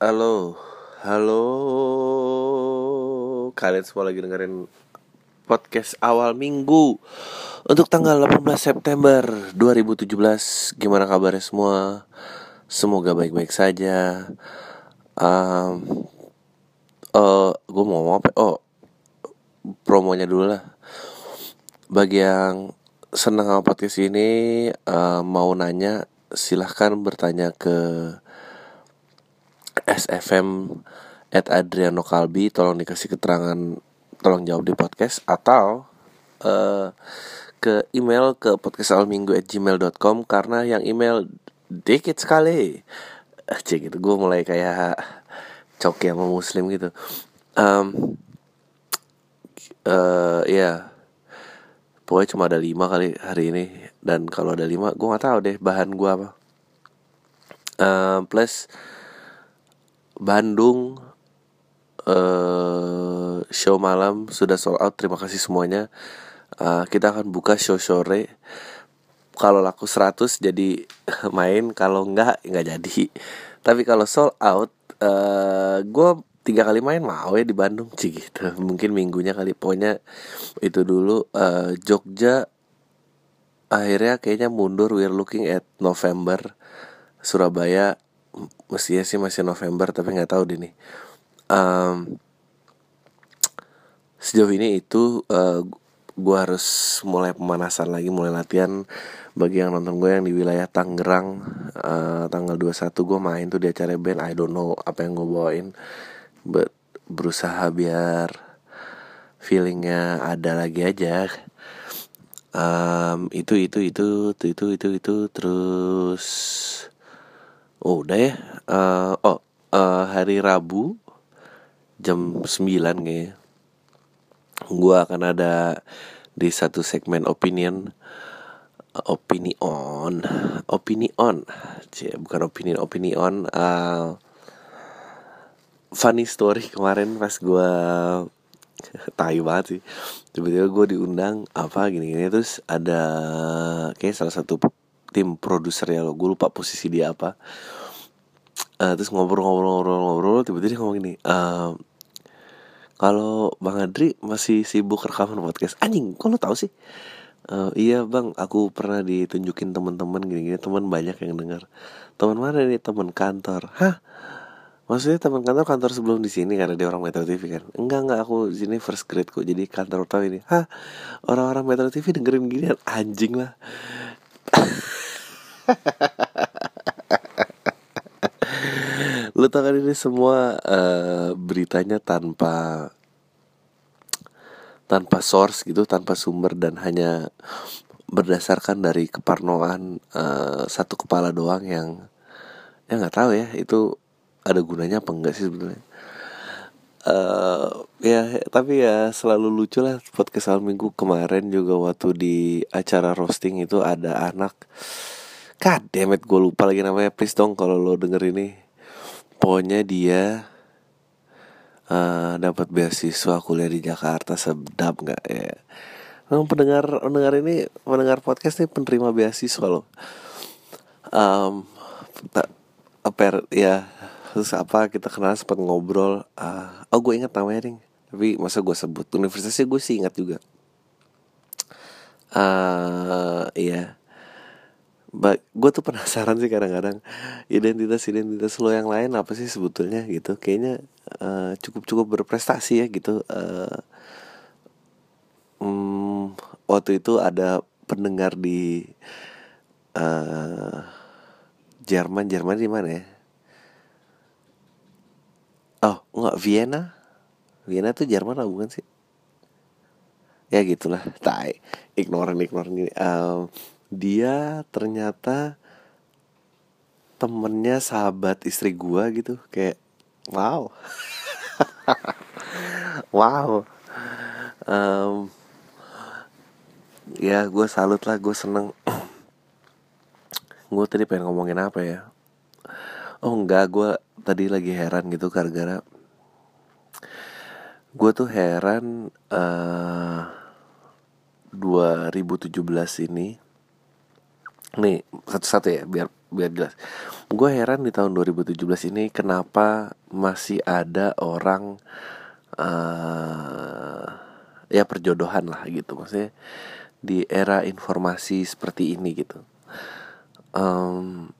Halo, halo. Kalian semua lagi dengerin podcast awal minggu untuk tanggal 18 September 2017. Gimana kabarnya semua? Semoga baik-baik saja. Um, uh, gue mau ngomong apa? Oh, promonya dulu lah. Bagi yang senang sama podcast ini, uh, mau nanya, silahkan bertanya ke SFM at Adriano Kalbi tolong dikasih keterangan tolong jawab di podcast atau uh, ke email ke podcastalminggu at gmail.com karena yang email dikit sekali. Cek gitu gue mulai kayak coki sama muslim gitu. Um, uh, ya pokoknya cuma ada lima kali hari ini dan kalau ada lima gue nggak tahu deh bahan gue apa. Um, plus Bandung uh, show malam sudah sold out. Terima kasih semuanya. Uh, kita akan buka show sore. Kalau laku 100 jadi main, kalau enggak enggak jadi. Tapi kalau sold out, uh, gue tiga kali main mau ya di Bandung sih gitu. Mungkin minggunya kali pokoknya itu dulu uh, Jogja akhirnya kayaknya mundur. We're looking at November. Surabaya mestinya sih masih November tapi nggak tahu deh nih. Um, sejauh ini itu uh, gue harus mulai pemanasan lagi mulai latihan. Bagi yang nonton gue yang di wilayah Tangerang uh, tanggal 21 gue main tuh di acara band I don't know apa yang gue bawain. But berusaha biar feelingnya ada lagi aja. Um, itu itu itu itu itu itu, itu terus Oh udah ya uh, Oh uh, hari Rabu Jam 9 kayaknya Gue akan ada Di satu segmen opinion Opini on Opini on Cie, Bukan opini opini on uh, Funny story kemarin pas gue Tai banget sih. Tiba-tiba gue diundang Apa gini-gini Terus ada Kayak salah satu tim produser ya lo. Gue lupa posisi dia apa. Uh, terus ngobrol-ngobrol-ngobrol-ngobrol tiba-tiba dia ngomong gini uh, kalau bang Adri masih sibuk rekaman podcast. Anjing kok lo tau sih? Uh, iya bang. Aku pernah ditunjukin teman-teman gini-gini. Teman banyak yang dengar teman mana nih? Teman kantor. Hah? Maksudnya teman kantor kantor sebelum di sini karena dia orang Metro TV kan? Enggak enggak. Aku di sini first grade kok. Jadi kantor utama ini. Hah? Orang-orang Metro TV dengerin gini anjing lah. Lu tau kan ini semua uh, beritanya tanpa tanpa source gitu, tanpa sumber dan hanya berdasarkan dari keparnoan uh, satu kepala doang yang ya nggak tahu ya itu ada gunanya apa enggak sih sebenarnya. Uh, ya tapi ya selalu lucu lah podcast awal minggu kemarin juga waktu di acara roasting itu ada anak God damn it, gue lupa lagi namanya Please dong kalau lo denger ini Pokoknya dia uh, dapat beasiswa kuliah di Jakarta Sedap gak ya Memang pendengar pendengar ini pendengar podcast nih penerima beasiswa loh. Um, tak apa ya terus apa kita kenal sempat ngobrol. Uh, oh gue ingat namanya nih. Tapi masa gue sebut universitasnya gue sih ingat juga. Uh, iya gue tuh penasaran sih kadang-kadang identitas identitas lo yang lain apa sih sebetulnya gitu. Kayaknya uh, cukup cukup berprestasi ya gitu uh, um, waktu itu ada pendengar di uh, Jerman Jerman di mana ya? Oh nggak Vienna. Vienna tuh Jerman lah bukan sih? Ya gitulah tai. Ignoran ignoran ini um, dia ternyata temennya sahabat istri gua gitu. Kayak wow. Wow. Um, ya gue salut lah gue seneng. Gue tadi pengen ngomongin apa ya? Oh enggak gue tadi lagi heran gitu gara-gara gue tuh heran uh, 2017 ini nih satu-satu ya biar biar jelas. Gue heran di tahun 2017 ini kenapa masih ada orang uh, ya perjodohan lah gitu. Maksudnya di era informasi seperti ini gitu. Um,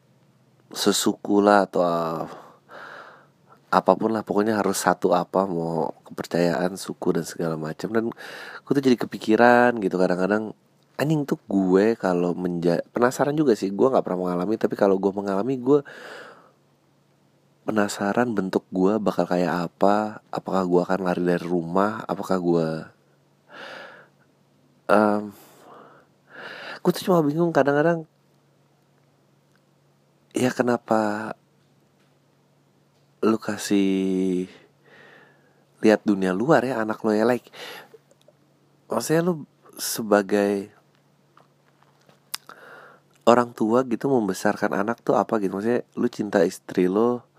sesuku lah atau uh, apa pun lah pokoknya harus satu apa mau kepercayaan suku dan segala macam. Dan gue tuh jadi kepikiran gitu kadang-kadang anjing tuh gue kalau menja penasaran juga sih gue nggak pernah mengalami tapi kalau gue mengalami gue penasaran bentuk gue bakal kayak apa apakah gue akan lari dari rumah apakah gue um, gue tuh cuma bingung kadang-kadang ya kenapa lu kasih lihat dunia luar ya anak lo ya like maksudnya lu sebagai orang tua gitu membesarkan anak tuh apa gitu? Maksudnya lu cinta istri lo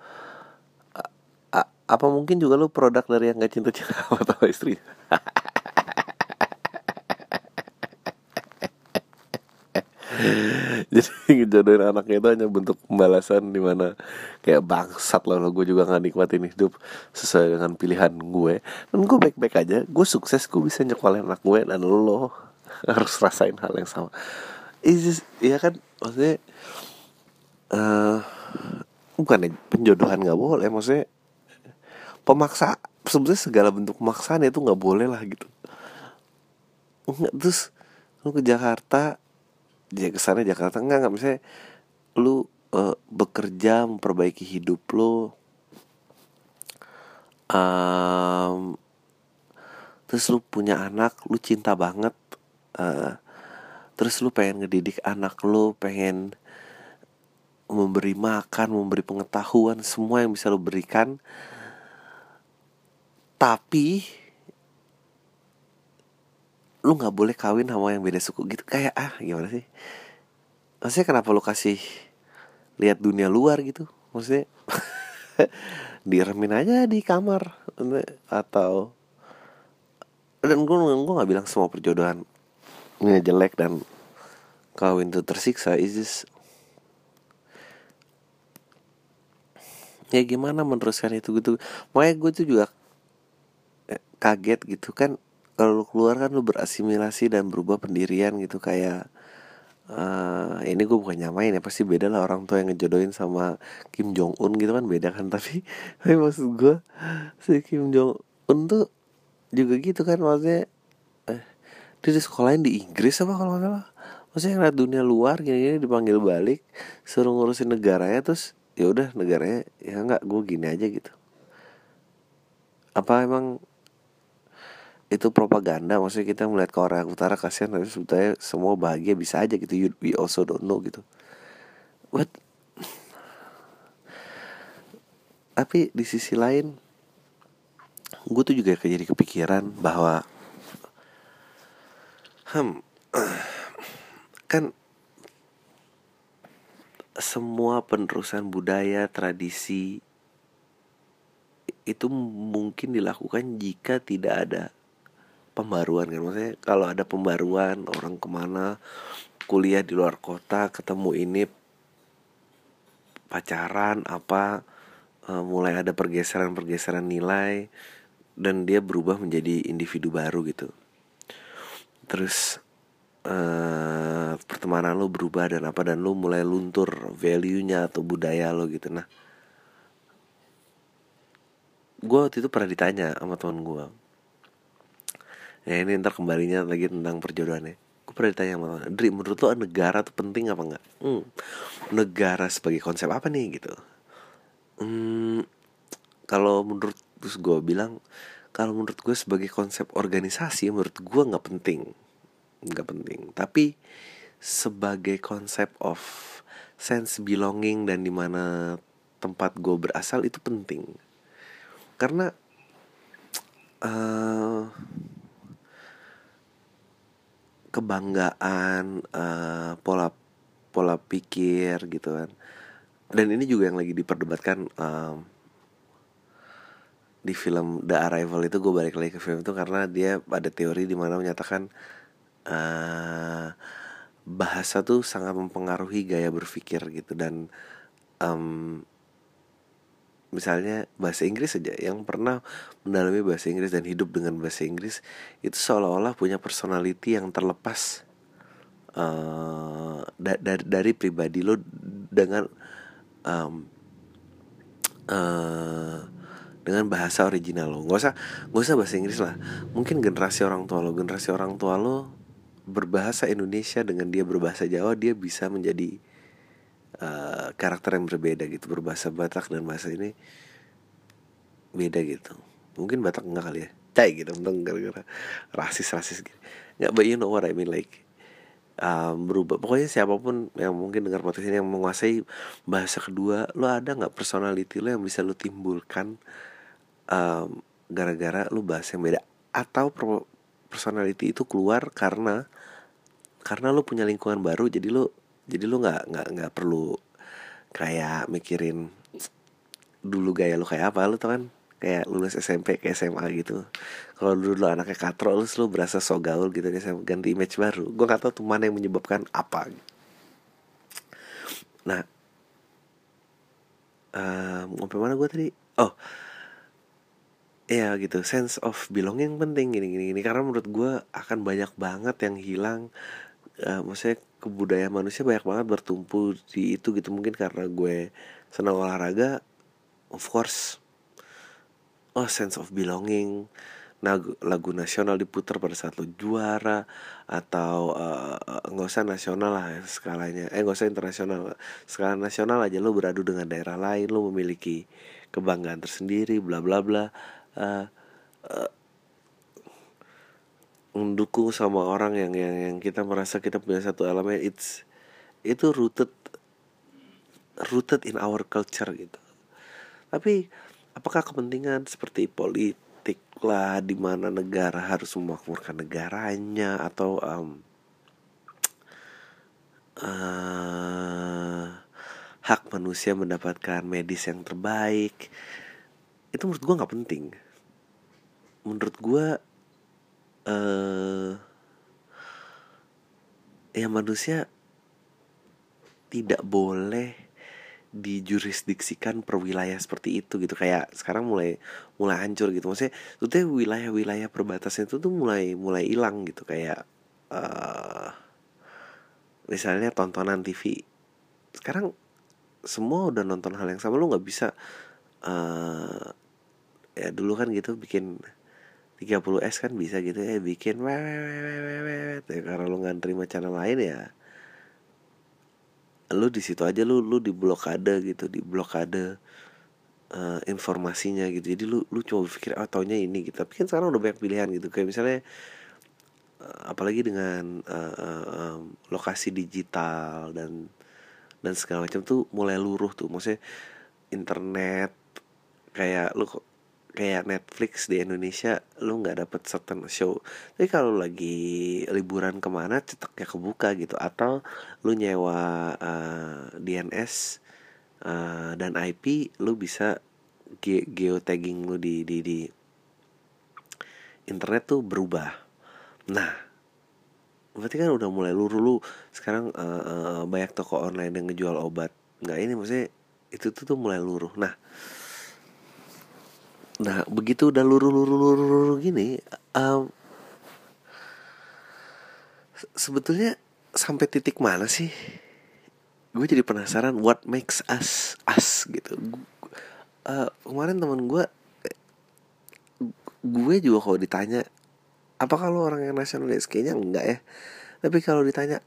apa mungkin juga lu produk dari yang gak cinta-cinta sama istri? Jadi ngejodohin anaknya itu hanya bentuk pembalasan di mana kayak bangsat loh gue juga nggak nikmatin hidup sesuai dengan pilihan gue. Dan gue baik-baik aja gue sukses gue bisa nyekolin anak gue dan lo harus rasain hal yang sama is ya kan? Maksudnya uh, bukan ya, penjodohan nggak boleh maksudnya pemaksa sebenarnya segala bentuk pemaksaan itu nggak boleh lah gitu. Nggak terus lu ke Jakarta dia ke sana Jakarta nggak nggak misalnya lu uh, bekerja memperbaiki hidup lu um, terus lu punya anak lu cinta banget uh, terus lu pengen ngedidik anak lu pengen memberi makan memberi pengetahuan semua yang bisa lu berikan. Tapi lu nggak boleh kawin sama yang beda suku gitu. Kayak ah gimana sih? Maksudnya kenapa lu kasih lihat dunia luar gitu? Maksudnya diremin aja di kamar. Atau dan gue gue nggak bilang semua perjodohan ini jelek dan kawin tuh tersiksa is this ya gimana meneruskan itu gitu. Makanya gue tuh juga eh, kaget gitu kan kalau lu keluar kan lu berasimilasi dan berubah pendirian gitu kayak uh, ini gue bukan nyamain ya pasti beda lah orang tua yang ngejodohin sama Kim Jong Un gitu kan beda kan. Tapi tapi maksud gue si Kim Jong Un tuh juga gitu kan maksudnya dia di sekolahin di Inggris apa kalau nggak salah? Maksudnya ngeliat dunia luar gini-gini dipanggil balik suruh ngurusin negaranya terus ya udah negaranya ya nggak gue gini aja gitu. Apa emang itu propaganda? Maksudnya kita melihat ke orang utara kasihan tapi sebetulnya semua bahagia bisa aja gitu. You, we also don't know gitu. But tapi di sisi lain gue tuh juga jadi kepikiran bahwa Hmm, kan semua penerusan budaya tradisi itu mungkin dilakukan jika tidak ada pembaruan kan? Maksudnya kalau ada pembaruan orang ke mana kuliah di luar kota ketemu ini pacaran apa uh, mulai ada pergeseran-pergeseran nilai dan dia berubah menjadi individu baru gitu terus uh, pertemanan lo berubah dan apa dan lo mulai luntur value-nya atau budaya lo gitu. Nah gue waktu itu pernah ditanya sama teman gue ya ini ntar kembalinya lagi tentang perjodohan ya gue pernah ditanya sama teman Dri menurut lo negara tuh penting apa enggak? Hmm, negara sebagai konsep apa nih? Gitu. Hmm, kalau menurut terus gue bilang kalau menurut gue sebagai konsep organisasi menurut gue nggak penting. Nggak penting. Tapi sebagai konsep of sense belonging dan di mana tempat gue berasal itu penting. Karena uh, kebanggaan uh, pola pola pikir gitu kan. Dan ini juga yang lagi diperdebatkan um, di film The Arrival itu gue balik lagi ke film itu karena dia ada teori di mana menyatakan uh, bahasa tuh sangat mempengaruhi gaya berpikir gitu dan um, misalnya bahasa Inggris saja yang pernah mendalami bahasa Inggris dan hidup dengan bahasa Inggris itu seolah-olah punya personality yang terlepas uh, da dari, dari pribadi lo dengan um, uh, dengan bahasa original lo. Nggak usah nggak usah bahasa Inggris lah. Mungkin generasi orang tua lo generasi orang tua lo berbahasa Indonesia dengan dia berbahasa Jawa dia bisa menjadi uh, karakter yang berbeda gitu. Berbahasa Batak dan bahasa ini beda gitu. Mungkin Batak enggak kali ya? Cai gitu untung gara-gara rasis rasis gitu. Nggak but you know what I mean like um, berubah. Pokoknya siapa pun yang mungkin dengar podcast ini yang menguasai bahasa kedua lo ada nggak personality lo yang bisa lo timbulkan um, gara-gara lo bahasa yang beda atau personality itu keluar karena karena lo punya lingkungan baru jadi lo jadi lu nggak nggak nggak perlu kayak mikirin dulu gaya lu kayak apa lu tau kan? Kayak lulus SMP ke SMA gitu. Kalau dulu lu anaknya katro lu lu berasa so gaul gitu ya ganti image baru gue gak tau tuh mana yang menyebabkan apa. Nah um, sampai mana gue tadi? Oh Iya gitu. Sense of belonging penting gini gini gini. Karena menurut gue akan banyak banget yang hilang uh, maksudnya kebudayaan manusia banyak banget bertumpu di itu gitu. Mungkin karena gue senang olahraga of course. Oh sense of belonging. Lagu, lagu nasional diputar pada saat lo juara atau uh, nggak usah nasional lah skalanya. Eh nggak usah internasional. Skala nasional aja. Lo beradu dengan daerah lain lo memiliki kebanggaan tersendiri bla bla bla uh, uh, mendukung sama orang yang yang yang kita merasa kita punya satu elemen it's itu rooted rooted in our culture gitu. Tapi apakah kepentingan seperti politik lah di mana negara harus memakmurkan negaranya atau um, uh, hak manusia mendapatkan medis yang terbaik itu menurut gue nggak penting. Menurut gue uh, ya manusia tidak boleh dijurisdiksikan per wilayah seperti itu gitu. Kayak sekarang mulai mulai hancur gitu. Maksudnya itu wilayah-wilayah perbatasan itu tuh mulai mulai hilang gitu. Kayak uh, misalnya tontonan TV sekarang semua udah nonton hal yang sama. Lu nggak bisa uh, ya dulu kan gitu bikin 30S kan bisa gitu ya bikin wewewewewewet ya karena lu nggak terima channel lain ya lu di situ aja lu lu di blokade gitu di blokade uh, informasinya gitu. Jadi lu lu coba berpikir oh taunya ini gitu. Tapi kan sekarang udah banyak pilihan gitu. Kayak misalnya uh, apalagi dengan uh, uh, um, lokasi digital dan dan segala macam tuh mulai luruh tuh. Maksudnya internet kayak lu kayak Netflix di Indonesia lu nggak dapet certain show. Tapi kalau lagi liburan ke mana cetaknya kebuka gitu. Atau lu nyewa uh, eh, DNS uh, eh, dan IP lu bisa ge geotagging lu di di di internet tuh berubah. Nah berarti kan udah mulai luru lu. Sekarang uh, uh, banyak toko online yang ngejual obat. Nggak ini maksudnya itu tuh tuh mulai luruh nah nah begitu udah luru luru luru luru gini um, sebetulnya sampai titik mana sih? Gue jadi penasaran what makes us us gitu. Uh, kemarin teman gue gue juga kalau ditanya apa kalau orang yang nasionalis kayaknya enggak ya. Tapi kalau ditanya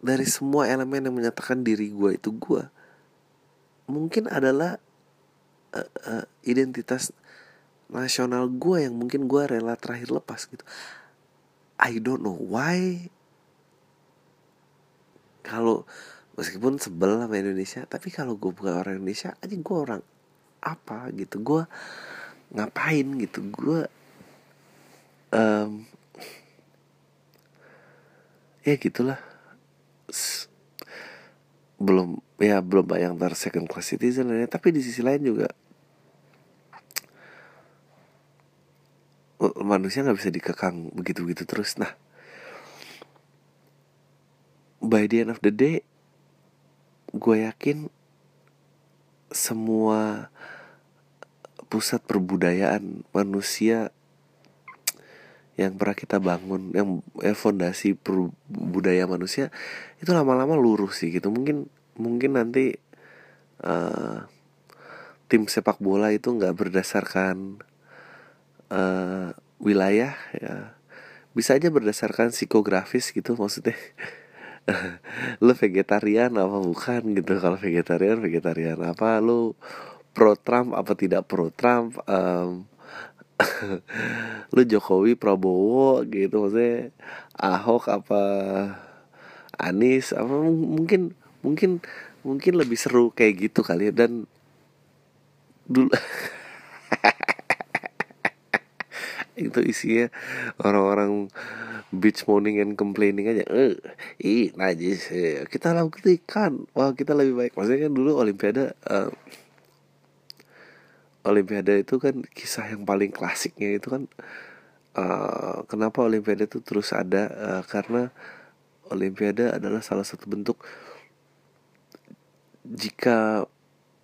dari semua elemen yang menyatakan diri gue itu gue mungkin adalah uh, uh, identitas nasional gue yang mungkin gue rela terakhir lepas gitu. I don't know why. Kalau meskipun sebel sama Indonesia tapi kalau gue bukan orang Indonesia aja gue orang apa gitu. Gue ngapain gitu? Gue um, ya gitulah. Belum ya belum banyak ntar second class citizen ya. Tapi di sisi lain juga manusia nggak bisa dikekang begitu begitu terus. Nah by the end of the day gue yakin semua pusat perbudayaan manusia yang pernah kita bangun yang eh, fondasi manusia itu lama-lama lurus sih gitu. Mungkin mungkin nanti uh, tim sepak bola itu nggak berdasarkan uh, wilayah ya. Bisa aja berdasarkan psikografis gitu maksudnya. Lo vegetarian apa bukan gitu. Kalau vegetarian vegetarian apa? Lo pro Trump apa tidak pro Trump um, lu Jokowi Prabowo gitu maksudnya. Ahok apa Anies apa? Mungkin mungkin mungkin lebih seru kayak gitu kali ya. Dan dulu itu isinya orang-orang bitch moaning and complaining aja. Eh ih najis. Eh, kita lakukan wah kita lebih baik. Maksudnya kan dulu olimpiade uh, Olimpiade itu kan kisah yang paling klasiknya itu kan uh, kenapa Olimpiade itu terus ada? Uh, karena Olimpiade adalah salah satu bentuk jika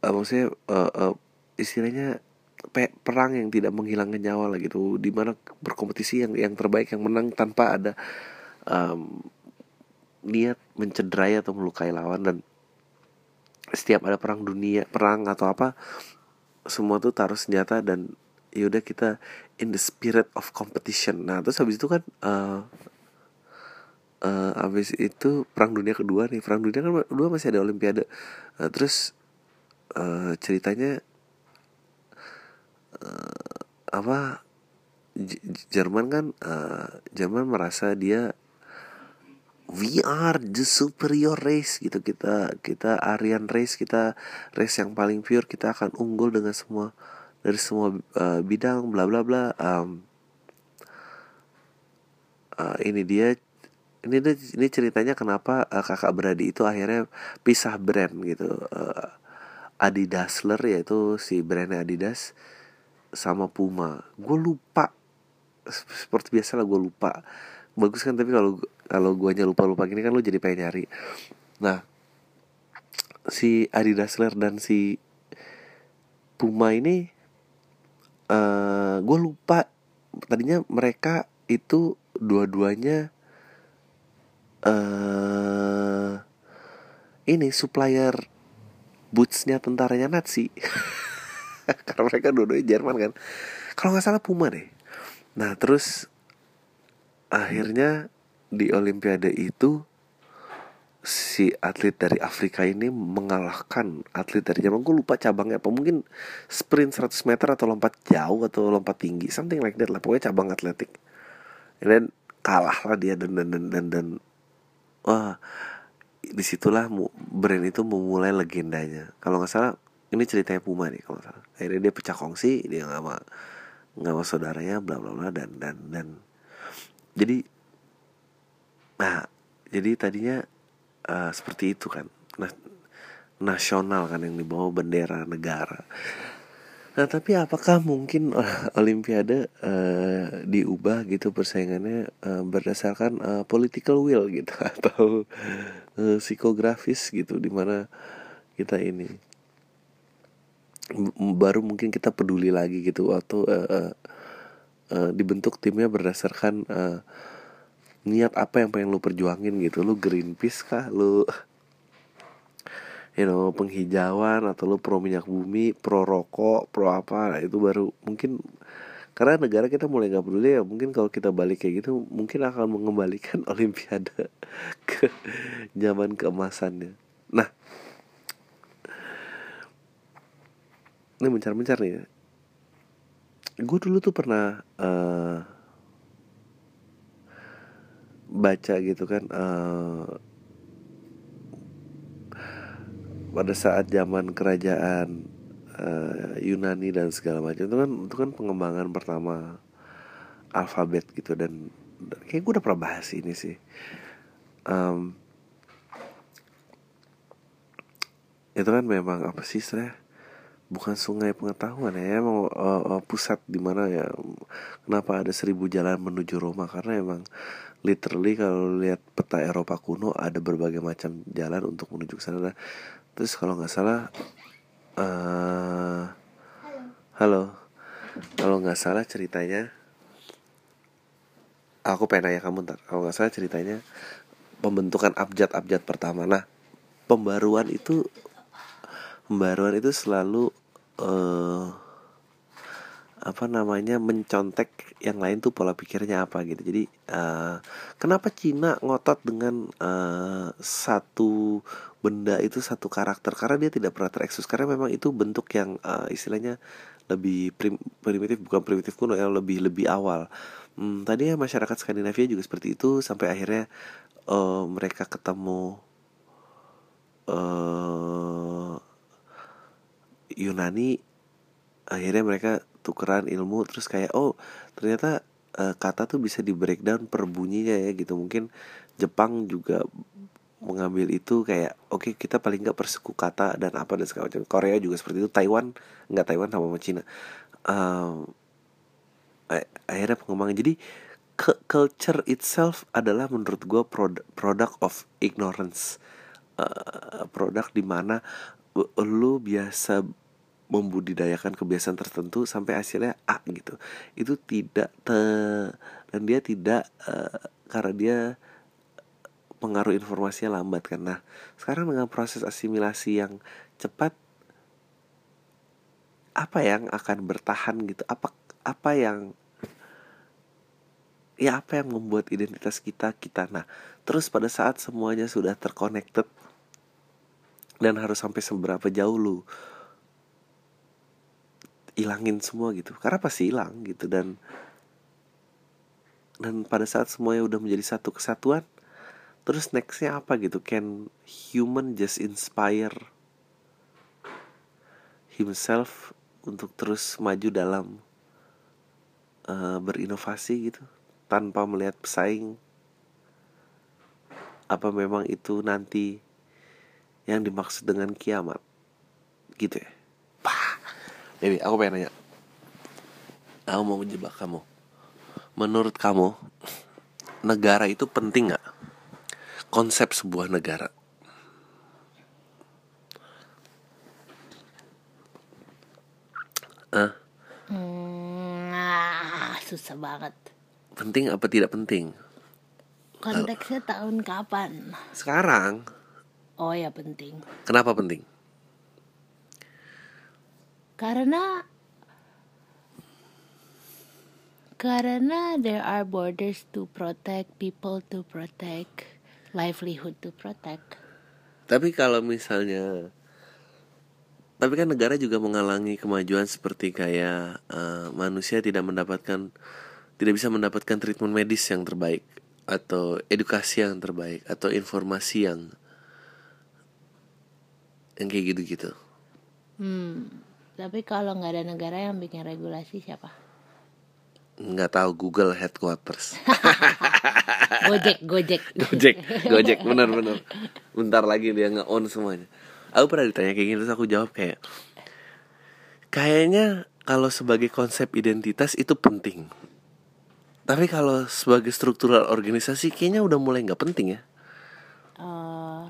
uh, maksudnya uh, uh, istilahnya perang yang tidak menghilangkan nyawa lah gitu. Di mana berkompetisi yang yang terbaik yang menang tanpa ada um, niat mencederai atau melukai lawan. Dan setiap ada perang dunia perang atau apa semua tuh taruh senjata dan yaudah kita in the spirit of competition. Nah terus habis itu kan uh, uh, habis itu perang dunia kedua nih. Perang dunia kan kedua masih ada olimpiade. Uh, terus uh, ceritanya uh, apa J Jerman kan uh, Jerman merasa dia we are the superior race gitu. Kita kita Aryan race kita race yang paling pure kita akan unggul dengan semua dari semua uh, bidang bla bla bla. Um, uh, ini dia ini ini ceritanya kenapa uh, kakak beradik itu akhirnya pisah brand gitu. Uh, Adidasler yaitu si brandnya Adidas sama Puma. Gue lupa. Seperti biasa lah gue lupa. Bagus kan tapi kalau kalau guanya lupa lupa gini kan lu jadi pengen nyari. Nah si Adidas Ler dan si Puma ini uh, eh, gue lupa. Tadinya mereka itu dua-duanya uh, ini supplier bootsnya tentaranya Nazi karena mereka dua-duanya Jerman kan. Kalau nggak salah Puma deh. Nah terus akhirnya di Olimpiade itu si atlet dari Afrika ini mengalahkan atlet dari Jerman. Gue lupa cabangnya apa. Mungkin sprint 100 meter atau lompat jauh atau lompat tinggi. Something like that lah. Pokoknya cabang atletik. Dan kalah lah dia dan dan dan dan, dan. Wah di situlah brand itu memulai legendanya. Kalau nggak salah ini ceritanya Puma nih kalau salah. Akhirnya dia pecah kongsi dia nggak mau nggak mau saudaranya bla bla bla dan dan dan. Jadi nah jadi tadinya uh, seperti itu kan nah, nasional kan yang dibawa bendera negara. Nah tapi apakah mungkin uh, olimpiade uh, diubah gitu persaingannya uh, berdasarkan uh, political will gitu atau uh, psikografis gitu di mana kita ini baru mungkin kita peduli lagi gitu atau uh, uh, uh, dibentuk timnya berdasarkan uh, niat apa yang pengen lu perjuangin gitu. Lu Greenpeace kah? Lu you know penghijauan atau lu pro minyak bumi pro rokok pro apa? Nah, itu baru mungkin karena negara kita mulai nggak peduli ya mungkin kalau kita balik kayak gitu mungkin akan mengembalikan olimpiade ke zaman keemasannya. Nah ini mencar-mencar nih ya. gue dulu tuh pernah uh, baca gitu kan uh, pada saat zaman kerajaan uh, Yunani dan segala macam itu kan itu kan pengembangan pertama alfabet gitu dan, dan kayak gue udah pernah bahas ini sih um, itu kan memang apa sih saya bukan sungai pengetahuan ya emang uh, uh, pusat di mana ya. Kenapa ada seribu jalan menuju Roma? Karena emang literally kalau lihat peta Eropa kuno ada berbagai macam jalan untuk menuju ke sana. Terus kalau nggak salah uh, halo. Kalau nggak salah ceritanya aku pengen nanya kamu ntar. Kalau nggak salah ceritanya pembentukan abjad-abjad pertama. Nah pembaruan itu pembaruan itu selalu uh, apa namanya mencontek yang lain tuh pola pikirnya apa gitu. Jadi uh, kenapa Cina ngotot dengan uh, satu benda itu satu karakter? Karena dia tidak pernah tereksus karena memang itu bentuk yang uh, istilahnya lebih prim, primitif bukan primitif kuno yang lebih lebih awal. Hmm, tadi ya masyarakat Skandinavia juga seperti itu sampai akhirnya uh, mereka ketemu uh, Yunani akhirnya mereka tukeran ilmu terus kayak oh ternyata uh, kata tuh bisa di breakdown per bunyinya ya gitu. Mungkin Jepang juga mengambil itu kayak oke okay, kita paling nggak persuku kata dan apa dan segala macam. Korea juga seperti itu. Taiwan nggak Taiwan sama Cina. Uh, akhirnya pengembangan. Jadi culture itself adalah menurut gue product of ignorance. Uh, produk di mana lu biasa membudidayakan kebiasaan tertentu sampai hasilnya A gitu. Itu tidak te dan dia tidak uh, karena dia pengaruh informasinya lambat karena sekarang dengan proses asimilasi yang cepat apa yang akan bertahan gitu? Apa apa yang ya apa yang membuat identitas kita kita? Nah terus pada saat semuanya sudah terconnected dan harus sampai seberapa jauh lu hilangin semua gitu. Karena pasti hilang gitu. Dan dan pada saat semuanya udah menjadi satu kesatuan terus nextnya apa gitu? Can human just inspire himself untuk terus maju dalam uh, berinovasi gitu? Tanpa melihat pesaing. Apa memang itu nanti yang dimaksud dengan kiamat? Gitu ya Baby, aku pengen nanya. Aku mau menjebak kamu. Menurut kamu, negara itu penting nggak? Konsep sebuah negara. Ah? Hmm, ah, susah banget. Penting apa tidak penting? Konteksnya tahun kapan? Sekarang. Oh ya penting. Kenapa penting? Karena karena there are borders to protect people to protect livelihood to protect tapi kalau misalnya tapi kan negara juga mengalami kemajuan seperti kayak uh, manusia tidak mendapatkan tidak bisa mendapatkan treatment medis yang terbaik atau edukasi yang terbaik atau informasi yang yang kayak gitu-gitu. Hmm. Tapi kalau nggak ada negara yang bikin regulasi siapa? Nggak tahu Google headquarters. gojek, Gojek. Gojek, Gojek, benar-benar. Bentar lagi dia nge-on semuanya. Aku pernah ditanya kayak gini terus aku jawab kayak kayaknya kalau sebagai konsep identitas itu penting. Tapi kalau sebagai struktural organisasi kayaknya udah mulai nggak penting ya. Uh,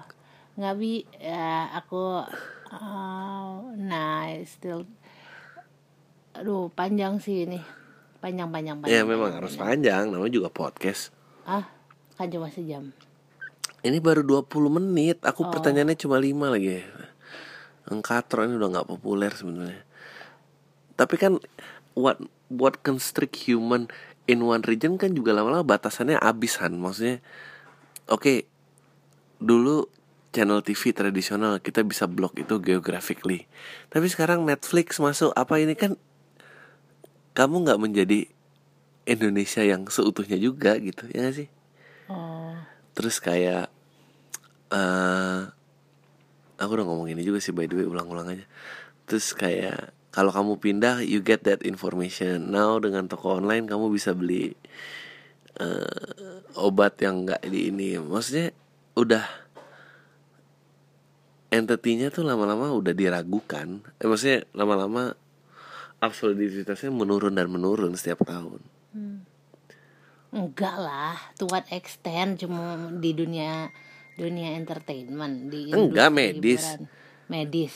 nggak bi, ya aku Oh, nah, still aduh panjang sih ini. Panjang panjang panjang. Ya memang panjang, harus panjang, namanya juga podcast. Ah, kan cuma sejam. Ini baru 20 menit, aku oh. pertanyaannya cuma 5 lagi. Engkatro ini udah nggak populer sebenarnya. Tapi kan what what constrict human in one region kan juga lama-lama batasannya abisan. Maksudnya oke okay, dulu channel TV tradisional kita bisa blok itu geographically. Tapi sekarang Netflix masuk apa ini kan kamu nggak menjadi Indonesia yang seutuhnya juga gitu ya gak sih? Oh. terus kayak uh, aku udah ngomong ini juga sih by the way ulang-ulang aja. Terus kayak kalau kamu pindah you get that information. Now dengan toko online kamu bisa beli uh, obat yang nggak di ini. Maksudnya udah entitinya tuh lama-lama udah diragukan. Eh, maksudnya lama-lama absolutitasnya menurun dan menurun setiap tahun. Hmm. enggak lah to what extent? Cuma di dunia dunia entertainment di Enggak, medis. hiburan. medis.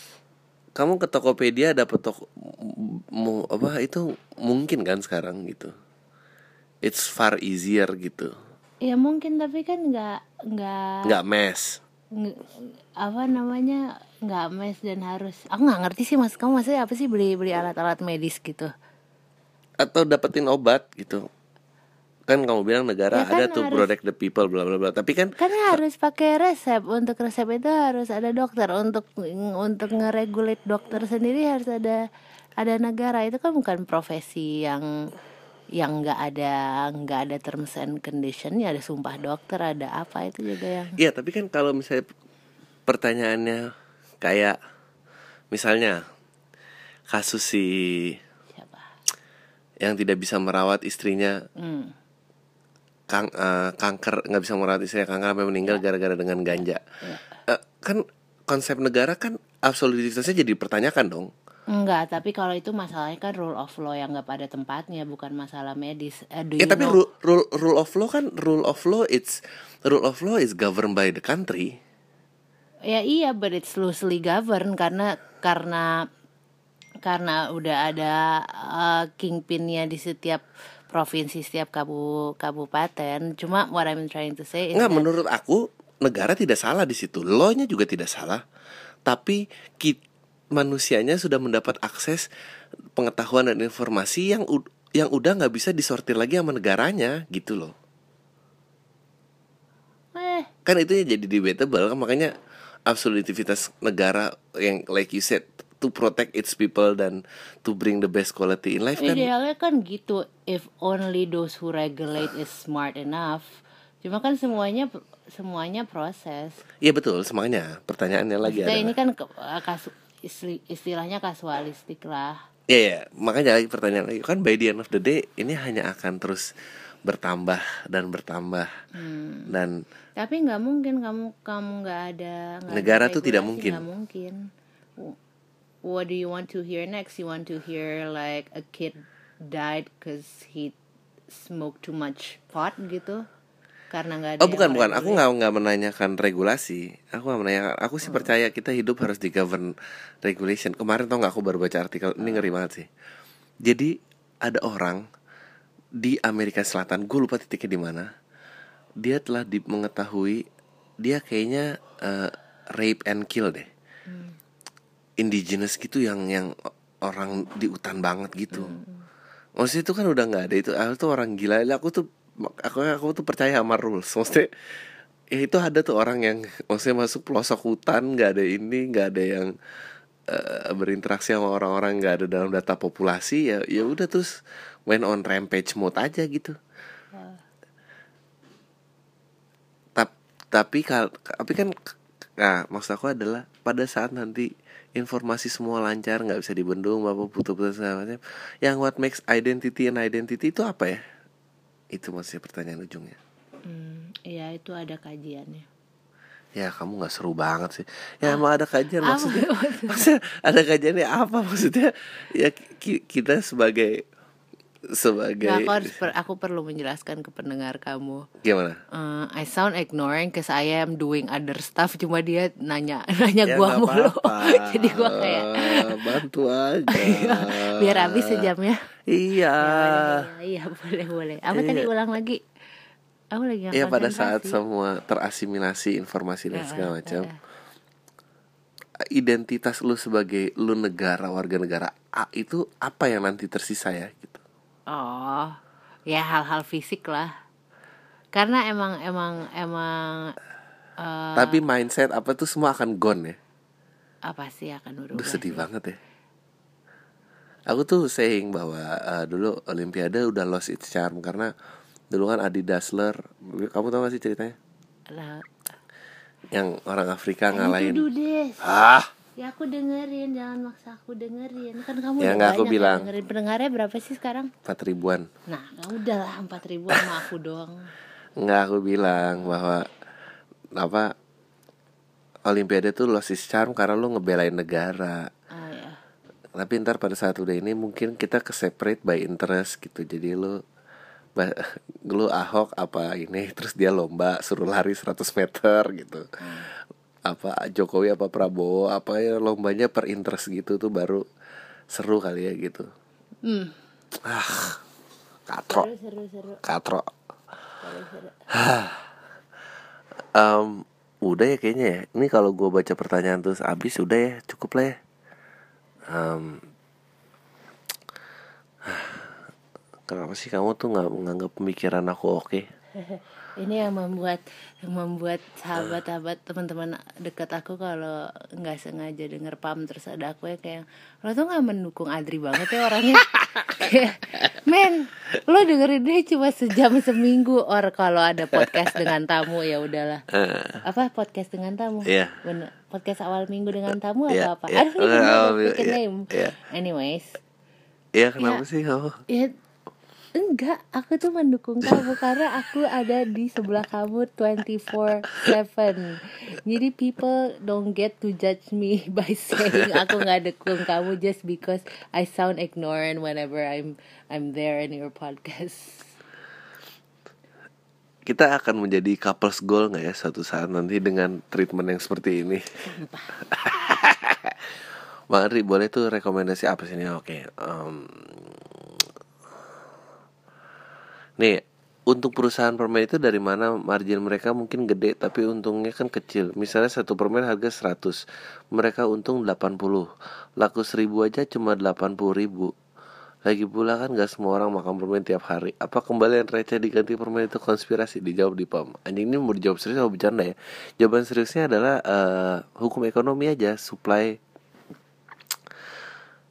Kamu ke Tokopedia dapat toko mau apa itu mungkin kan sekarang gitu? It's far easier gitu. Ya mungkin tapi kan nggak nggak nggak mes nge- apa namanya nggak mes dan harus. Aku nggak ngerti sih mas. Kamu maksudnya apa sih beli beli alat-alat medis gitu? Atau dapetin obat gitu. Kan kamu bilang negara Ya kan ada tuh harus- protect the people bla bla bla. Tapi kan kan harus pakai resep. Untuk resep itu harus ada dokter. Untuk untuk ngeregulat dokter sendiri harus ada ada negara. Itu kan bukan profesi yang yang nggak ada nggak ada terms and conditionnya ada sumpah dokter ada apa itu juga yang Iya tapi kan kalau misalnya pertanyaannya kayak misalnya kasus si siapa yang tidak bisa merawat istrinya hmm. kang eh, kanker nggak bisa merawat istrinya kanker sampai meninggal gara-gara dengan ganja Ya. Eh, kan konsep negara kan absolutitasnya jadi dipertanyakan dong Enggak, tapi kalau itu masalahnya kan rule of law yang nggak pada tempatnya, bukan masalah medis. Eh, do ya tapi know- rule, rule rule of law kan rule of law it's rule of law is governed by the country Ya iya, but it's loosely governed karena karena karena udah ada uh, kingpinnya di setiap provinsi, setiap kabu kabupaten. Cuma what I'm trying to say is Nggak, that- menurut aku negara tidak salah di situ, law-nya juga tidak salah. Tapi ki- manusianya sudah mendapat akses pengetahuan dan informasi yang yang udah nggak bisa disortir lagi sama negaranya gitu loh. eh Kan itu ya jadi debatable kan makanya absolutivitas negara yang like you said to protect its people dan to bring the best quality in life kan idealnya kan gitu if only those who regulate is smart enough. Cuma kan semuanya semuanya proses. Iya betul semuanya pertanyaannya lagi Maksudnya adalah ini kan ke- kasu, isti- istilahnya kasualistik lah. Ya ya, makanya lagi pertanyaan lagi kan by the end of the day ini hanya akan terus bertambah dan bertambah Hmm. dan Tapi nggak mungkin kamu kamu nggak ada ada Negara tuh tidak mungkin. nggak mungkin. What do you want to hear next? You want to hear like a kid died because he smoked too much pot gitu? Karena nggak ada. oh bukan bukan. Aku nggak nggak menanyakan regulasi. Aku nggak menanyakan. Aku sih percaya kita hidup harus di govern regulation. Kemarin tau nggak aku baru baca artikel? Ini ngeri banget sih. Jadi ada orang di Amerika Selatan gue lupa titiknya di mana dia telah di, mengetahui dia kayaknya eh, rape and kill deh. Indigenous gitu yang yang orang di hutan banget gitu. Maksudnya itu kan udah nggak ada. Itu aku tuh orang gila. Aku tuh aku aku tuh percaya sama rules. Maksudnya ya itu ada tuh orang yang maksudnya masuk pelosok hutan nggak ada ini nggak ada yang eh, berinteraksi sama orang-orang nggak ada dalam data populasi ya ya udah terus went on rampage mode aja gitu. Tap- tapi tapi kan nah maksud aku adalah pada saat nanti informasi semua lancar nggak bisa dibendung apa putus-putus segala macam yang what makes identity and identity itu apa ya itu maksudnya pertanyaan ujungnya Hmm, Iya itu ada kajiannya. ya kamu nggak seru banget sih. Ya emang ada kajian maksudnya maksudnya? maksudnya ada kajiannya apa? Maksudnya ya ki- kita sebagai sebagai Nggak, aku harus per- aku perlu menjelaskan ke pendengar kamu. gimana? Uh, I sound ignoring cause I am doing other stuff. Cuma dia nanya nanya ya gua mulu. jadi gua kayak bantu aja. biar habis sejamnya iya. Iya iya boleh boleh. Apa tadi Iya. ulang lagi? Aku lagi Iya pada saat semua terasimilasi informasi dan Heeh, segala macam identitas lu sebagai lu negara warga negara A itu apa yang nanti tersisa ya gitu oh ya hal-hal fisik lah karena emang emang emang eh, tapi mindset apa tuh semua akan gone ya apa sih akan Duh berubah sedih sih? banget ya Aku tuh saying bahwa eh, dulu Olimpiade udah lost its charm Karena dulu kan Adi Dassler Kamu tau gak sih ceritanya? Lah, Yang orang Afrika ngalahin. Ah Ya aku dengerin, jangan maksa aku dengerin. Kan kamu Ya, udah aku banyak bilang. dengerin. Pendengarnya berapa sih sekarang? 4 ribuan Nah, ya udahlah 4 ribu sama aku doang. Nggak aku bilang bahwa Apa Olimpiade tuh lost its charm karena lu ngebelain negara Oh ya. tapi ntar pada saat udah ini mungkin kita ke separate by interest gitu jadi lu Ba- lu Ahok apa ini terus dia lomba suruh lari 100 meter gitu apa Jokowi apa Prabowo apa ya lombanya per interest gitu tuh baru seru kali ya gitu. Hmm. ah katro Seru seru seru. katro seru, seru. Em, udah ya kayaknya ya. Ini kalau gue baca pertanyaan terus abis udah ya cukup lah ya. Em, kenapa sih kamu tuh nggak menganggap pemikiran aku oke Ini yang membuat yang membuat sahabat-sahabat teman-teman dekat aku kalau nggak sengaja denger pam terus ada aku ya kayak lo tuh nggak mendukung Adri banget ya orangnya. Kayak, Men, lo dengerin dia cuma sejam seminggu or kalau ada podcast dengan tamu ya udahlah. Eh, Apa podcast dengan tamu? Iya. Bener. Podcast awal minggu dengan tamu Iya, atau apa? iya. Aduh, ini bikin iya, name. iya. Anyways, ya kenapa Ya. sih kamu Ya enggak, aku tuh mendukung kamu karena aku ada di sebelah kamu 24/7. Jadi people don't get to judge me by saying aku nggak dukung kamu just because I sound ignorant whenever I'm I'm there in your podcast. kita akan menjadi couples goal nggak ya suatu saat nanti dengan treatment yang seperti ini. Bang Andri boleh tuh rekomendasi apa sih nih oke em, nih untuk perusahaan permen itu dari mana margin mereka mungkin gede tapi untungnya kan kecil. Misalnya satu permen harga 100 mereka untung 80 laku 1000 aja cuma 80 ribu. Lagi pula kan gak semua orang makan permen tiap hari. Apa kembalian receh diganti permen itu konspirasi? Dijawab di PAM. Anjing ini mau dijawab serius atau bercanda ya? Jawaban seriusnya adalah eh, Hukum ekonomi aja Supply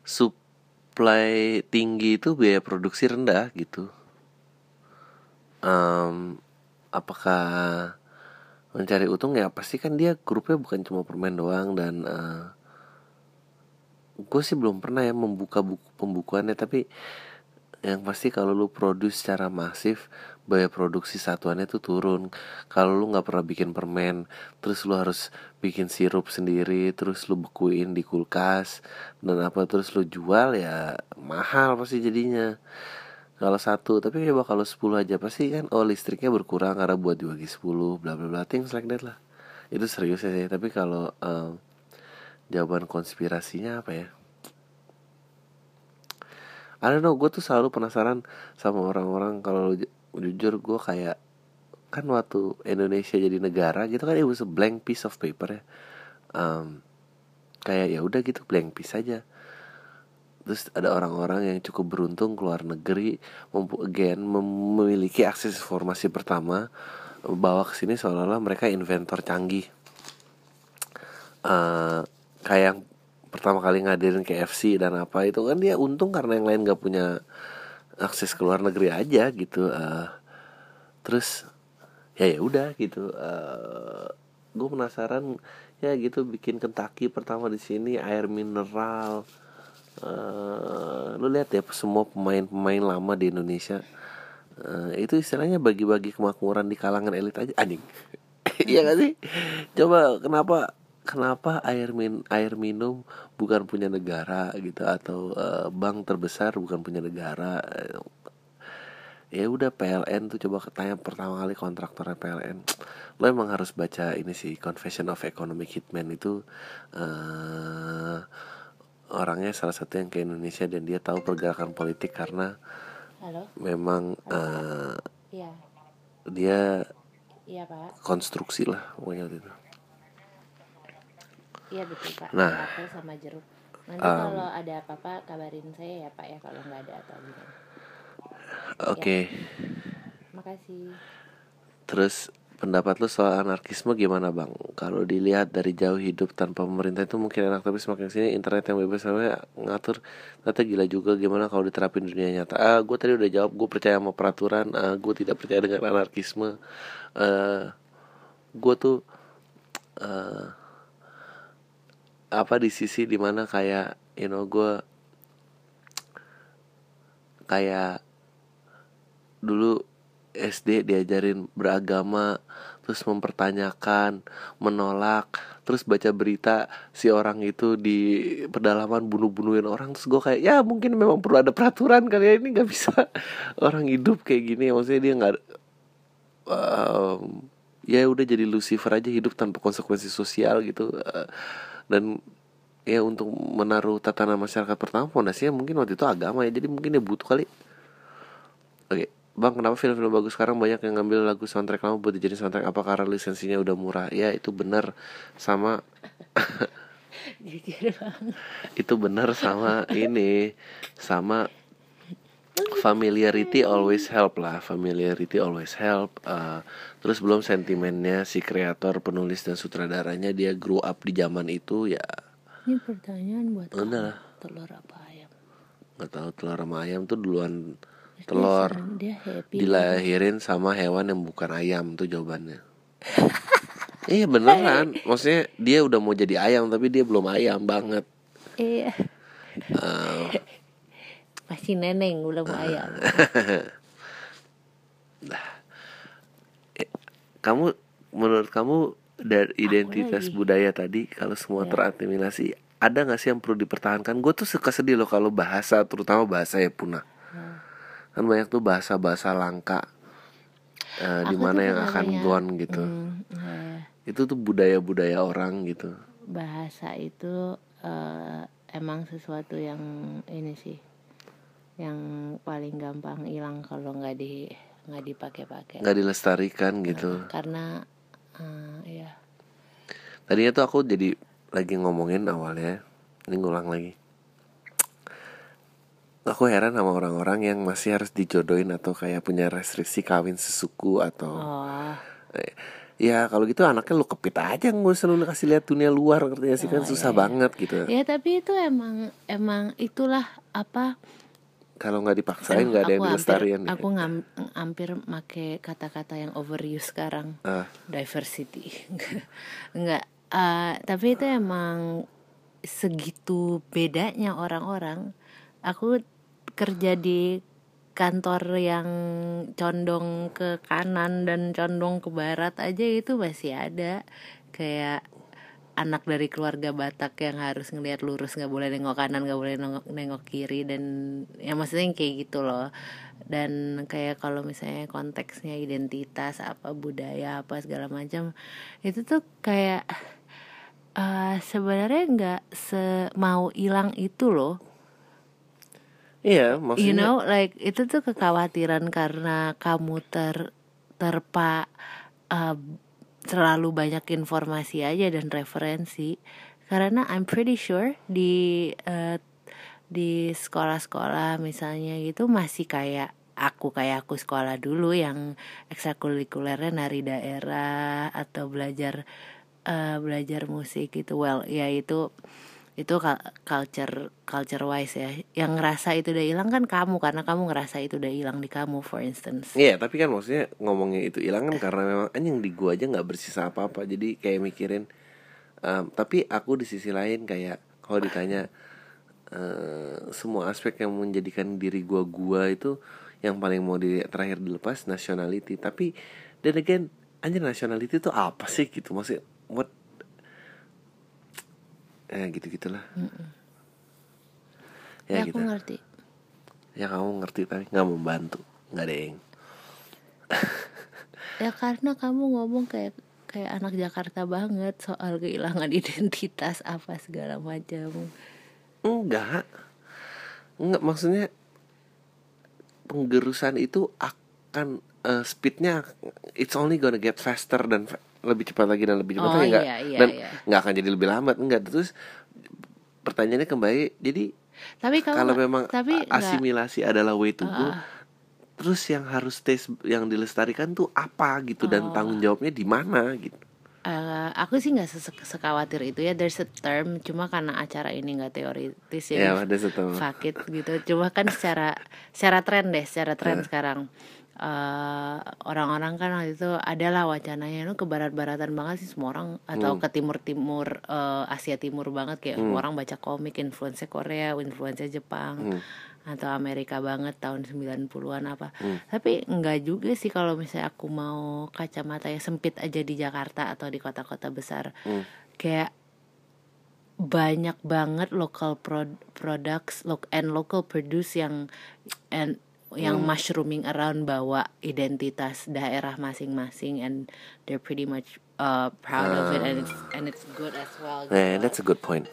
Supply tinggi itu biaya produksi rendah gitu Em, Apakah Mencari untung? Ya pasti kan dia grupnya bukan cuma permen doang Dan eh, gue sih belum pernah ya membuka buku pembukuannya. Tapi yang pasti kalau lu produce secara masif biaya produksi satuannya tuh turun. Kalau lu nggak pernah bikin permen terus lu harus bikin sirup sendiri terus lu bekuin di kulkas dan apa terus lu jual ya mahal pasti jadinya kalau satu tapi coba kalau 10 aja pasti kan oh listriknya berkurang karena buat dibagi 10 bla bla bla things like that lah. Itu serius ya sih tapi kalau em, jawaban konspirasinya apa ya? I don't know gue tuh selalu penasaran sama orang-orang kalau ju- jujur gue kayak kan waktu Indonesia jadi negara gitu kan it was blank piece of paper ya. Em, kayak ya udah gitu blank piece aja terus ada orang-orang yang cukup beruntung keluar negeri mempu again mem- memiliki akses informasi pertama bawa ke sini seolah-olah mereka inventor canggih. Eh kayak yang pertama kali ngadirin KFC dan apa itu kan dia untung karena yang lain gak punya akses ke luar negeri aja gitu eh. Terus ya ya udah gitu eh gue penasaran ya gitu bikin Kentucky pertama di sini air mineral eh lu lihat ya semua pemain-pemain lama di Indonesia eh, itu istilahnya bagi-bagi kemakmuran di kalangan elit aja. Anjing. Iya gak sih? Coba kenapa kenapa air min air minum bukan punya negara gitu atau eh, bank terbesar bukan punya negara? Ya udah PLN tuh coba tanya pertama kali kontraktornya PLN lo emang harus baca ini sih Confession of Economic Hitman itu eh orangnya salah satu yang ke Indonesia dan dia tahu pergerakan politik karena Halo? memang eh, Iya. dia Iya, Pak. konstruksi lah pokoknya itu Iya betul, Pak. Nah. Apel sama jeruk. Nanti Um, kalau ada apa-apa kabarin saya ya, Pak ya kalau nggak ada atau gimana. oke Makasih. terus pendapat lu soal anarkisme gimana bang? Kalau dilihat dari jauh hidup tanpa pemerintah itu mungkin enak tapi semakin sini internet yang bebas sampai ngatur. Ternyata gila juga gimana kalau diterapin di dunia nyata. Ah gue tadi udah jawab gue percaya sama peraturan. Ah, gue tidak percaya dengan anarkisme. Eh gue tuh eh apa di sisi di mana kayak you know gue kayak dulu SD diajarin beragama terus mempertanyakan menolak terus baca berita si orang itu di pedalaman bunuh-bunuhin orang terus gue kayak ya mungkin memang perlu ada peraturan kali ya ini nggak bisa orang hidup kayak gini. Maksudnya dia nggak um, ya udah jadi Lucifer aja hidup tanpa konsekuensi sosial gitu uh, dan ya untuk menaruh tatanan masyarakat pertama fondasinya mungkin waktu itu agama ya jadi mungkin dia butuh kali. Oke bang kenapa film-film bagus sekarang banyak yang ngambil lagu soundtrack lama buat dijadiin soundtrack? Apa karena lisensinya udah murah? Ya itu benar sama itu benar sama ini. Sama familiarity always help lah. Familiarity always help uh, terus belum sentimennya si kreator penulis dan sutradaranya dia grow up di zaman itu ya. Ini pertanyaan buat. Telur apa ayam? nggak tahu telur sama ayam tuh duluan telur. Dia happy. dilahirin sama hewan yang bukan ayam tuh jawabannya. Iya beneran. Maksudnya dia udah mau jadi ayam tapi dia belum ayam banget. Iya. Uh, Masih neneng belum ayam. kamu menurut kamu dari identitas budaya tadi kalau semua Ya. terasimilasi ada nggak sih yang perlu dipertahankan? Gue tuh suka sedih loh kalau bahasa terutama bahasa ya punah kan banyak tuh bahasa bahasa langka eh, di mana yang akan gone gitu. Hmm, eh, itu tuh budaya budaya orang gitu. Bahasa itu eh, emang sesuatu yang ini sih yang paling gampang hilang kalau nggak di nggak dipakai-pakai. Nggak dilestarikan gitu. Karena eh, ya tadinya tuh aku jadi lagi ngomongin awalnya ini ngulang lagi aku heran sama orang-orang yang masih harus dijodohin atau kayak punya restriksi kawin sesuku atau oh. Eh, ya kalau gitu anaknya lu kepit aja nggak usah lu kasih lihat dunia luar ngerti sih? Kan susah banget gitu. Ya tapi itu emang emang itulah apa? Kalau nggak dipaksain nggak ada yang aku dilestarian hampir, aku ngam, hampir make kata-kata yang overuse sekarang. Ah. diversity. Enggak eh, tapi itu emang segitu bedanya orang-orang aku kerja di kantor yang condong ke kanan dan condong ke barat aja itu masih ada. Kayak anak dari keluarga Batak yang harus ngelihat lurus nggak boleh nengok kanan nggak boleh nengok, nengok kiri dan ya maksudnya yang kayak gitu loh. Dan kayak kalau misalnya konteksnya identitas apa budaya apa segala macam itu tuh kayak eh, sebenarnya nggak semau hilang itu loh iya you maksudnya know like itu tuh kekhawatiran karena kamu ter terpa uh, terlalu banyak informasi aja dan referensi. Karena I'm pretty sure di uh, di sekolah-sekolah misalnya gitu masih kayak aku kayak aku sekolah dulu yang ekstrakurikulernya nari daerah atau belajar uh, belajar musik gitu. Well ya itu itu cul- culture culture wise ya. Yang ngerasa itu udah hilang kan kamu karena kamu ngerasa itu udah hilang di kamu for instance. Iya tapi kan maksudnya ngomongnya itu hilang kan karena memang anjing di gua aja nggak bersisa apa-apa. Jadi kayak mikirin em, tapi aku di sisi lain kayak kalau ditanya eh, semua aspek yang menjadikan diri gua gua itu yang paling mau di terakhir dilepas nationality. Tapi dan again anjing nationality itu apa sih gitu? Maksudnya what eh gitu gitulah ya, ya, gitu. aku ngerti. Ya kamu ngerti tapi nggak membantu. Nggak ada yang ya karena kamu ngomong kayak kayak anak Jakarta banget soal kehilangan identitas apa segala macam. Enggak Enggak maksudnya Penggerusan itu akan eh, Speednya It's only gonna get faster Dan fa- lebih cepat lagi dan lebih cepat Oh, lagi enggak iya, iya, Dan iya. nggak akan jadi lebih lambat Enggak Terus Pertanyaannya kembali Jadi tapi Kalau nggak- memang tapi asimilasi adalah way to go Ah. Terus yang harus tes Yang dilestarikan tuh apa gitu Oh. Dan tanggung jawabnya di mana gitu Eh, aku sih nggak sekhawatir itu ya there's a term cuma karena acara ini nggak teoritis Ya jadi ada satu fuck it gitu cuma kan secara secara tren deh secara Iya. tren sekarang eh, orang-orang kan waktu itu adalah wacananya. Lu ke barat-baratan banget sih semua orang. Atau ke timur-timur eh, Asia Timur banget. Kayak semua orang baca komik influence Korea influence Jepang. Atau Amerika banget tahun 90-an apa. Tapi enggak juga sih kalau misalnya aku mau kacamata yang sempit aja di Jakarta atau di kota-kota besar. Kayak banyak banget local prod products lo and local produce yang and yang mushrooming around bawa identitas daerah masing-masing and they're pretty much uh, proud of it and it's and it's good as well Nah, gitu. that's a good point.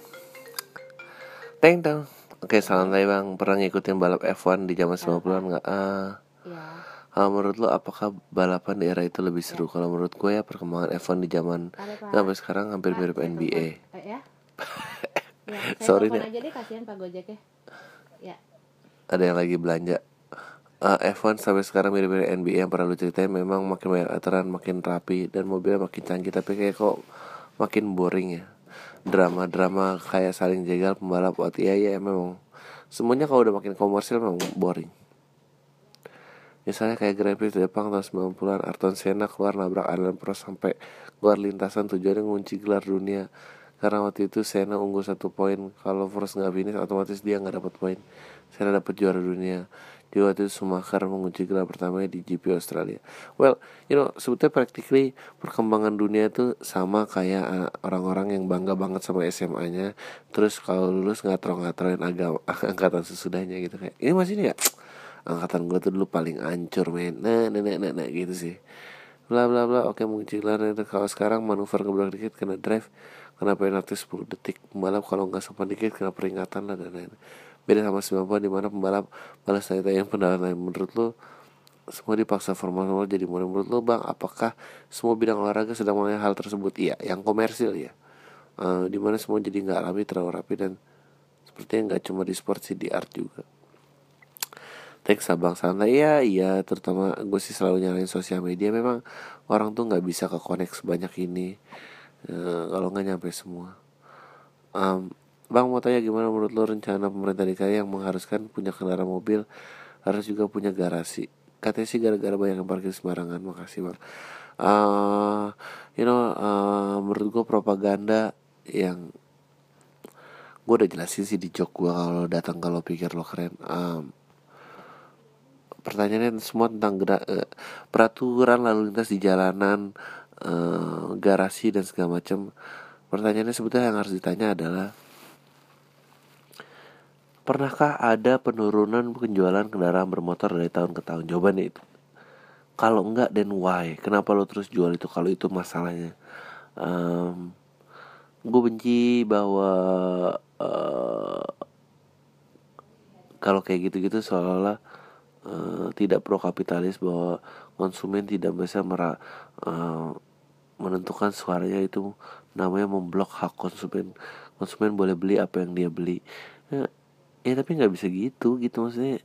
Teng teng. Oke, salam tay bang. Pernah ngikutin balap F1 di zaman 90-an nggak? Ah, ya kalau menurut lo apakah balapan di era itu lebih seru? Kalau menurut gue ya perkembangan F1 di zaman sampai sekarang hampir mirip NBA. Eh, ya Ya, saya Sorry nih. aja deh kasihan Pak Gojek ya. Ya. Ada yang lagi belanja. Ah, F1 sampai sekarang mirip-mirip NBA yang pernah lu ceritain. Memang makin banyak aturan, makin rapi dan mobilnya makin canggih. Tapi kayak kok makin boring ya. Drama-drama kayak saling jegal pembalap waktu iya ya memang. Semuanya kalau udah makin komersil memang boring. Misalnya kayak Grand Prix Jepang tahun 90-an Ayrton Senna keluar nabrak Alain Prost sampai keluar lintasan tujuannya ngunci gelar dunia. Karena waktu itu Senna unggul satu poin kalau Prost nggak finish otomatis dia nggak dapat poin. Senna dapat juara dunia juga waktu itu Schumacher mengunci gelar pertamanya di GP Australia. Well you know sebetulnya practically perkembangan dunia itu sama kayak uh, orang-orang yang bangga banget sama SMA-nya terus kalau lulus ngatro-ngatroin agama angkatan sesudahnya gitu kayak ini masih ini ya angkatan gue tuh dulu paling ancur men. Nah nah nah nah, nah, gitu sih. Bla bla bla oke lah itu kalau sekarang manuver ngebrak dikit kena drive kena penalti 10 detik. Pembalap kalau nggak sopan dikit kena peringatan lah dan lain beda sama 90 di mana pembalap balas tanya yang pendapat lain menurut lo semua dipaksa formal formal jadi modern menurut lo bang apakah semua bidang olahraga sedang mulai hal tersebut? Iya yang komersil ya. Eh, di mana semua jadi nggak rapi terlalu rapi dan sepertinya nggak cuma di sport sih di art juga. Thanks abang santai ya iya terutama gue sih selalu nyalain sosial media. Memang orang tuh nggak bisa ke connect sebanyak ini. Eh, kalau nggak nyampe semua. Em, bang mau tanya gimana menurut lo rencana pemerintah DKI yang mengharuskan punya kendaraan mobil harus juga punya garasi? Katanya sih gara-gara banyak yang parkir sembarangan. Makasih bang. Eh, you know eh, menurut gue propaganda yang gue udah jelasin sih di jok gue kalau datang kalau pikir lo keren. Em, pertanyaannya semua tentang gera- eh, peraturan lalu lintas di jalanan eh, garasi dan segala macam pertanyaannya sebetulnya yang harus ditanya adalah pernahkah ada penurunan penjualan kendaraan bermotor dari tahun ke tahun? Jawabannya itu. Kalau enggak then why? Kenapa lo terus jual itu? Kalau itu masalahnya. Em, gue benci bahwa eh, kalau kayak gitu-gitu seolah-olah eh, tidak pro kapitalis bahwa konsumen tidak bisa mera, eh, menentukan suaranya itu namanya memblok hak konsumen. Konsumen boleh beli apa yang dia beli. Ya, ya tapi nggak bisa gitu gitu maksudnya.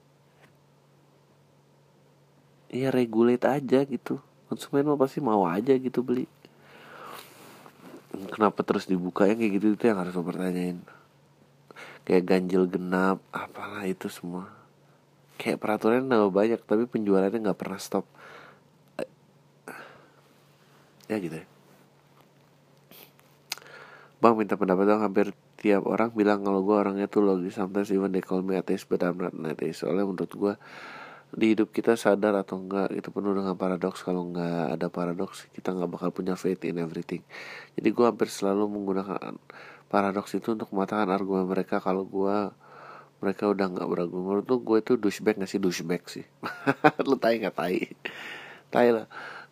Ya regulate aja gitu. Konsumen mah pasti mau aja gitu beli. Kenapa terus dibuka? Yang kayak gitu itu yang harus mempertanyain kayak ganjil genap apalah itu semua. Kayak peraturan nambah banyak tapi penjualannya nggak pernah stop. Ya gitu ya. Bang minta pendapat dong hampir tiap orang bilang kalau gue orangnya tuh logis sometimes even they call me atheist but I'm not an atheist soalnya menurut gue di hidup kita sadar atau enggak itu penuh dengan paradoks. Kalau enggak ada paradoks kita nggak bakal punya faith in everything. Jadi gue hampir selalu menggunakan paradoks itu untuk mematahkan argumen mereka kalau gue mereka udah nggak berargumen menurut lu gue itu douchebag gak sih? Douchebag sih. Lu tai nggak tai? Tai lah.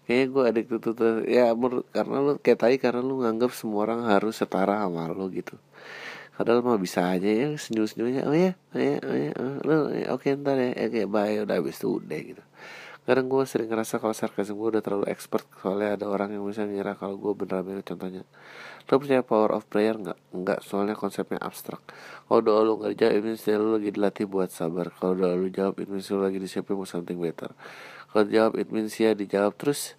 Kayaknya gue adik tuh tuh ya menurut karena lu kayak tai karena lu nganggap semua orang harus setara sama lu gitu padahal mah bisa aja ya senyum senyumnya oh ya oh ya oh ya oh, lu ya, oke ntar ya oke bye udah habis itu udah gitu. Kadang gue sering ngerasa kalau sarkasm gue udah terlalu expert soalnya ada orang yang bisa ngira kalau gue beneran bener contohnya lo percaya power of prayer nggak? Nggak soalnya konsepnya abstrak. Kalau doa lu nggak dijawab it means lu lagi dilatih buat sabar. Kalau doa lu jawab means lu lagi disiapin buat something better. Kalau jawab it means ya dijawab terus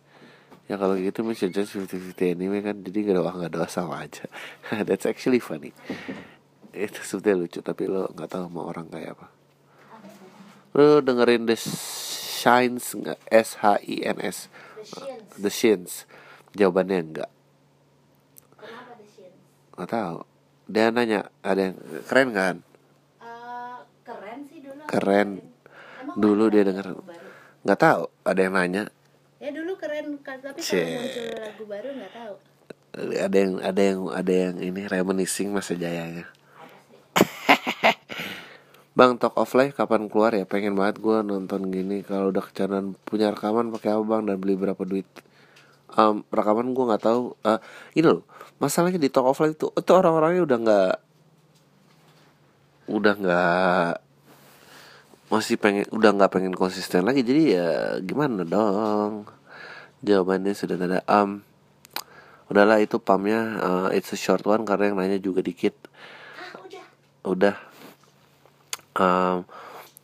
ya kalau gitu you're just 50-50 anyway kan jadi gak doa gak doa sama aja. That's actually funny. Itu sebetulnya lucu tapi lo nggak tahu mau orang kayak apa. Lo dengerin the Shines nggak? S H I N S. The Shins jawabannya enggak nggak tahu. Dia nanya ada yang keren kan? Eh, keren sih dulu. Keren. Emang Dulu dia denger. nggak tahu ada yang nanya Ya dulu keren kan, tapi kalau muncul lagu baru nggak tahu. ada yang ada yang ada yang ini reminiscing masa jayanya Bang Talk of Life kapan keluar ya? Pengen banget gue nonton gini Kalau udah kecanan punya rekaman pakai apa bang dan beli berapa duit? Em, rekaman gue nggak tahu. Eh, ini loh, masalahnya di Talk of Life itu itu orang-orangnya udah nggak udah nggak masih pengen udah nggak pengen konsisten lagi jadi ya gimana dong? Jawabannya sudah ada um udahlah itu pamnya eh, it's a short one karena yang nanya juga dikit. Ah udah. udah Em,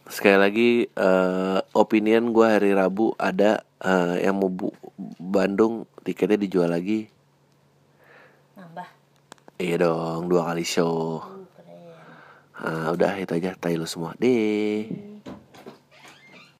sekali lagi eh, opinion gue hari Rabu ada eh, yang mau bu Bandung tiketnya dijual lagi. Nambah. iya dong dua kali show. Uh. Ah, udah itu aja lu semua. Deh